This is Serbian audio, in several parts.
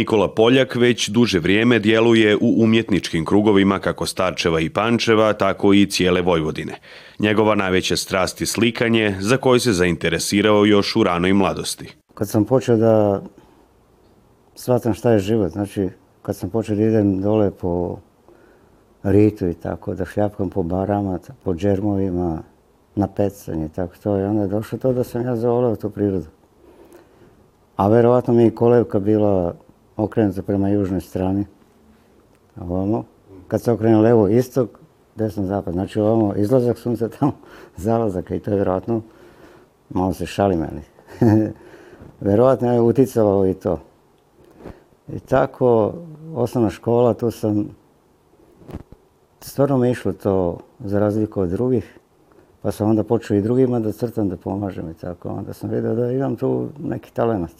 Nikola Poljak već duže vrijeme djeluje u umjetničkim krugovima kako Starčeva i Pančeva, tako i cijele Vojvodine. Njegova najveća strast je slikanje, za koje se zainteresirao još u ranoj mladosti. Kad sam počeo da shvatam šta je život, znači kad sam počeo da idem dole po ritu i tako, da šljapkam po barama, po džermovima, na pecanje i tako to. I onda je došlo to da sam ja zavolao tu prirodu. A verovatno mi je kolevka bila se prema južnoj strani. Ovamo. Kad se okrene levo istok, desno zapad. Znači ovamo izlazak sunca tamo, zalazak i to je vjerojatno, malo se šali meni, vjerojatno je uticalo i to. I tako, osnovna škola, tu sam, stvarno mi išlo to za razliku od drugih, pa sam onda počeo i drugima da crtam, da pomažem i tako. Onda sam vidio da imam tu neki talent.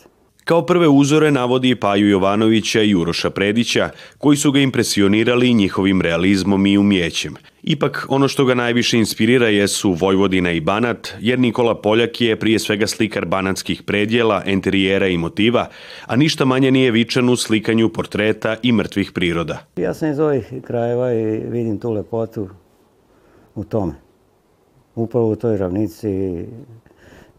Kao prve uzore navodi Paju Jovanovića i Uroša Predića, koji su ga impresionirali njihovim realizmom i umjećem. Ipak, ono što ga najviše inspirira jesu Vojvodina i Banat, jer Nikola Poljak je prije svega slikar banatskih predjela, enterijera i motiva, a ništa manje nije vičan u slikanju portreta i mrtvih priroda. Ja sam iz ovih krajeva i vidim tu lepotu u tome. Upravo u toj ravnici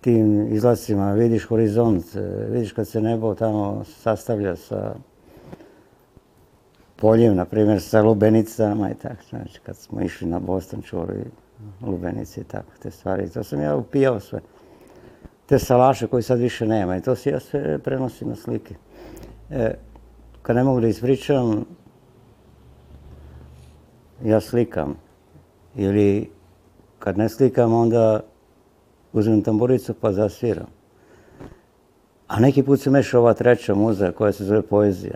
tim izlacima, vidiš horizont, e, vidiš kad se nebo tamo sastavlja sa poljem, na primjer sa lubenicama i tako. Znači, kad smo išli na Boston, čuli lubenice i tako te stvari. To sam ja upijao sve. Te salaše koji sad više nema i to se ja sve prenosim na slike. E, kad ne mogu da ispričam, ja slikam. Ili kad ne slikam, onda uzmem tamburicu pa zasviram. A neki put se meša ova treća muza koja se zove poezija.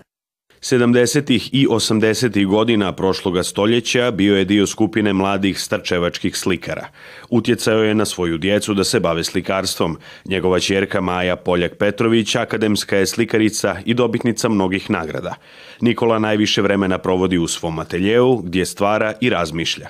70. i 80. godina prošloga stoljeća bio je dio skupine mladih starčevačkih slikara. Utjecao je na svoju djecu da se bave slikarstvom. Njegova čjerka Maja Poljak Petrović akademska je slikarica i dobitnica mnogih nagrada. Nikola najviše vremena provodi u svom ateljeu gdje stvara i razmišlja.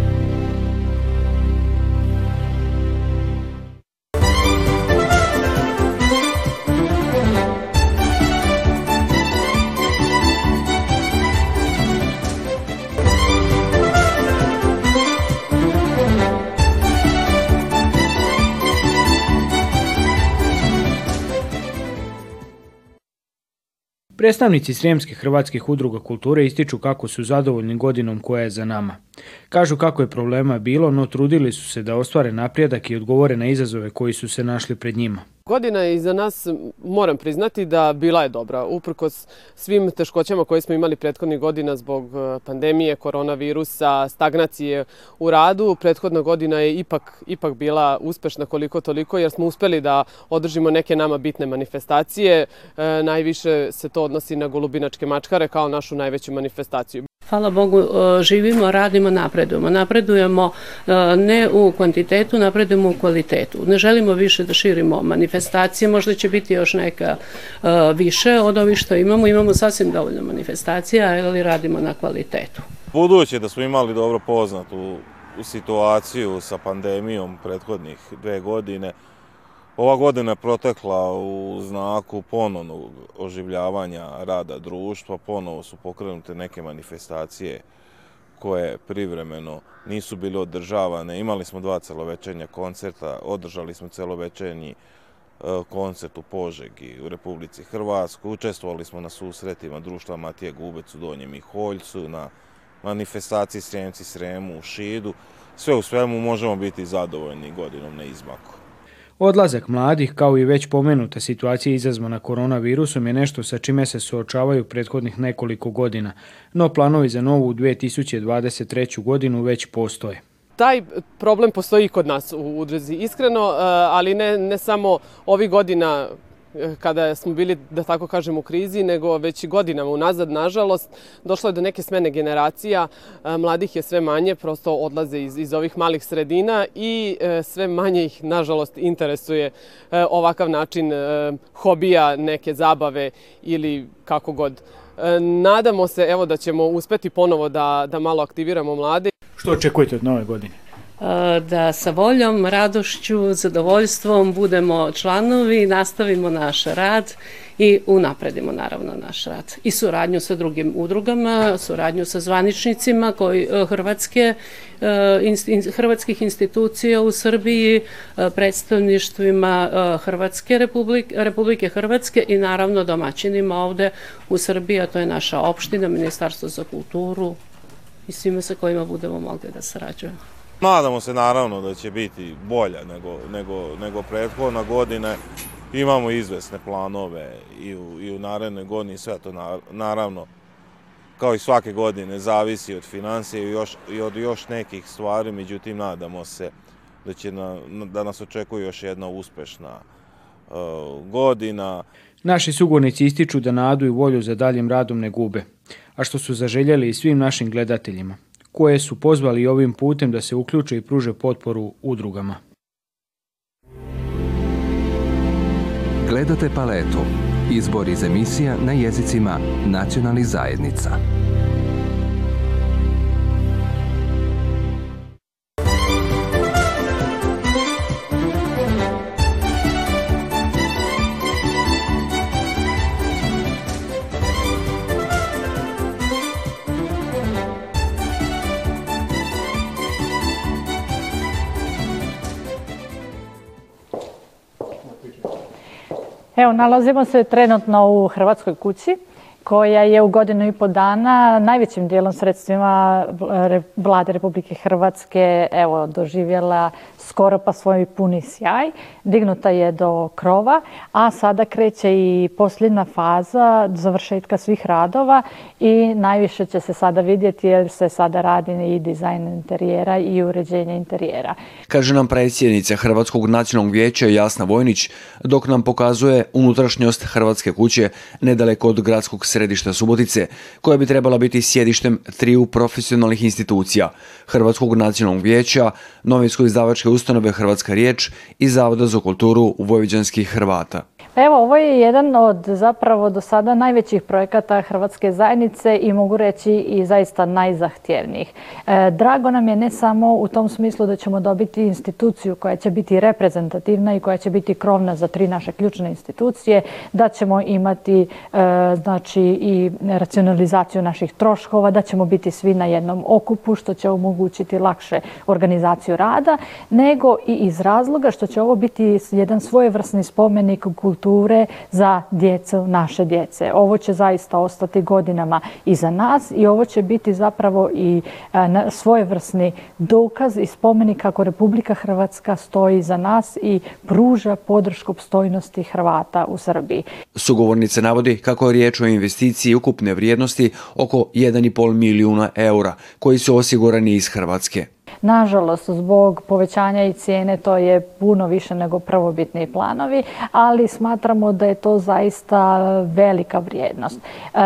Predstavnici srijemske hrvatskih udruga kulture ističu kako su zadovoljni godinom koja je za nama. Kažu kako je problema bilo, no trudili su se da ostvare napredak i odgovore na izazove koji su se našli pred njima. Godina je iza nas, moram priznati, da bila je dobra. Uprkos svim teškoćama koje smo imali prethodnih godina zbog e, pandemije, koronavirusa, stagnacije u radu, prethodna godina je ipak, ipak bila uspešna koliko toliko jer smo uspeli da održimo neke nama bitne manifestacije. E, najviše se to odnosi na golubinačke mačkare kao našu najveću manifestaciju hvala Bogu, e, živimo, radimo, napredujemo. Napredujemo e, ne u kvantitetu, napredujemo u kvalitetu. Ne želimo više da širimo manifestacije, možda će biti još neka e, više od ovih što imamo. Imamo sasvim dovoljno manifestacija, ali radimo na kvalitetu. Budući da smo imali dobro poznatu situaciju sa pandemijom prethodnih dve godine, ova godina je protekla u znaku ponovnog oživljavanja rada društva, ponovo su pokrenute neke manifestacije koje privremeno nisu bile održavane. Imali smo dva celovečenja koncerta, održali smo celovečenji e, koncert u Požegi u Republici Hrvatskoj. Učestvovali smo na susretima društva Matije Gubec u Donjem Holjcu, na manifestaciji Sremci Sremu u Šidu. Sve u svemu možemo biti zadovoljni godinom na izmaku. Odlazak mladih, kao i već pomenuta situacija izazvana koronavirusom je nešto sa čime se suočavaju prethodnih nekoliko godina, no planovi za novu 2023. godinu već postoje. Taj problem postoji i kod nas u Udrezi, iskreno, eh, ali ne, ne samo ovih godina kada smo bili, da tako kažem, u krizi, nego već i godinama unazad, nažalost, došlo je do neke smene generacija, e, mladih je sve manje, prosto odlaze iz, ovih malih sredina i e, sve manje ih, nažalost, interesuje e, ovakav način hobija, neke zabave ili kako god. Nadamo se evo da ćemo uspeti ponovo da, da malo aktiviramo mlade. Što očekujete od nove godine? E, da sa voljom, radošću, zadovoljstvom budemo članovi, nastavimo naš rad i unapredimo naravno naš rad. I suradnju sa drugim udrugama, suradnju sa zvaničnicima e, Hrvatske, e, hrvatskih institucija u Srbiji, predstavništvima Hrvatske Republike, Republike Hrvatske i naravno domaćinima ovde u Srbiji, a to je naša opština, Ministarstvo za kulturu i svima sa kojima budemo mogli da sarađujemo. Nadamo se naravno da će biti bolja nego, nego, prethodna godine. Imamo izvesne planove i u, narednoj godini, sve to naravno kao i svake godine zavisi od financije i, od još nekih stvari, međutim nadamo se da, će da nas očekuje još jedna uspešna e, godina. Naši sugovornici ističu da nadu i volju za daljim radom ne gube, a što su zaželjeli i svim našim gledateljima koje su pozvali ovim putem da se uključe i pruže potporu udrugama. Gledate paletu. Izbor iz emisija na jezicima nacionalnih zajednica. Evo, nalazimo se trenutno u Hrvatskoj kući koja je u godinu i po dana najvećim dijelom sredstvima vlade Republike Hrvatske evo, doživjela skoro pa svoj puni sjaj. Dignuta je do krova, a sada kreće i posljedna faza završetka svih radova i najviše će se sada vidjeti jer se sada radi i dizajn interijera i uređenje interijera. Kaže nam predsjednica Hrvatskog nacionalnog vijeća Jasna Vojnić dok nam pokazuje unutrašnjost Hrvatske kuće nedaleko od gradskog središta Subotice, koja bi trebala biti sjedištem triju profesionalnih institucija, Hrvatskog nacionalnog vijeća, Novinsko-izdavačke ustanove Hrvatska riječ i Zavoda za kulturu Vojvođanskih Hrvata evo, ovo je jedan od zapravo do sada najvećih projekata Hrvatske zajednice i mogu reći i zaista najzahtjevnijih. E, drago nam je ne samo u tom smislu da ćemo dobiti instituciju koja će biti reprezentativna i koja će biti krovna za tri naše ključne institucije, da ćemo imati e, znači i racionalizaciju naših troškova, da ćemo biti svi na jednom okupu što će omogućiti lakše organizaciju rada, nego i iz razloga što će ovo biti jedan svojevrsni spomenik kulturi kulture za djecu, naše djece. Ovo će zaista ostati godinama iza nas i ovo će biti zapravo i e, svojevrsni dokaz i spomenik kako Republika Hrvatska stoji iza nas i pruža podršku opstojnosti Hrvata u Srbiji. Sugovornice navodi kako je riječ o investiciji ukupne vrijednosti oko 1,5 milijuna eura koji su osigurani iz Hrvatske. Nažalost, zbog povećanja i cijene to je puno više nego prvobitni planovi, ali smatramo da je to zaista velika vrijednost. E,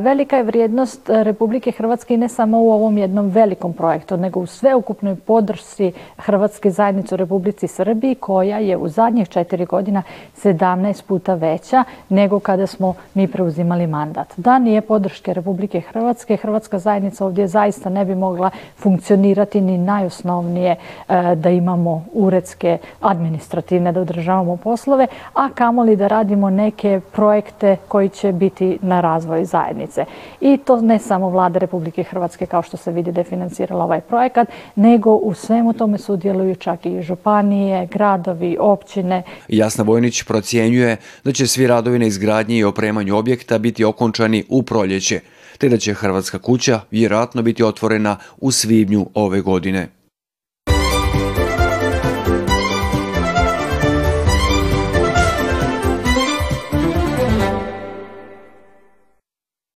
velika je vrijednost Republike Hrvatske i ne samo u ovom jednom velikom projektu, nego u sveukupnoj podršci Hrvatske zajednice u Republici Srbiji, koja je u zadnjih četiri godina 17 puta veća nego kada smo mi preuzimali mandat. Da nije podrške Republike Hrvatske, Hrvatska zajednica ovdje zaista ne bi mogla funkcionirati ni naj najosnovnije e, da imamo uredske administrativne, da održavamo poslove, a kamoli da radimo neke projekte koji će biti na razvoj zajednice. I to ne samo vlada Republike Hrvatske kao što se vidi da je financirala ovaj projekat, nego u svemu tome sudjeluju čak i županije, gradovi, općine. Jasna Vojnić procjenjuje da će svi radovi na izgradnji i opremanju objekta biti okončani u proljeće te da će Hrvatska kuća vjerojatno biti otvorena u svibnju ove godine.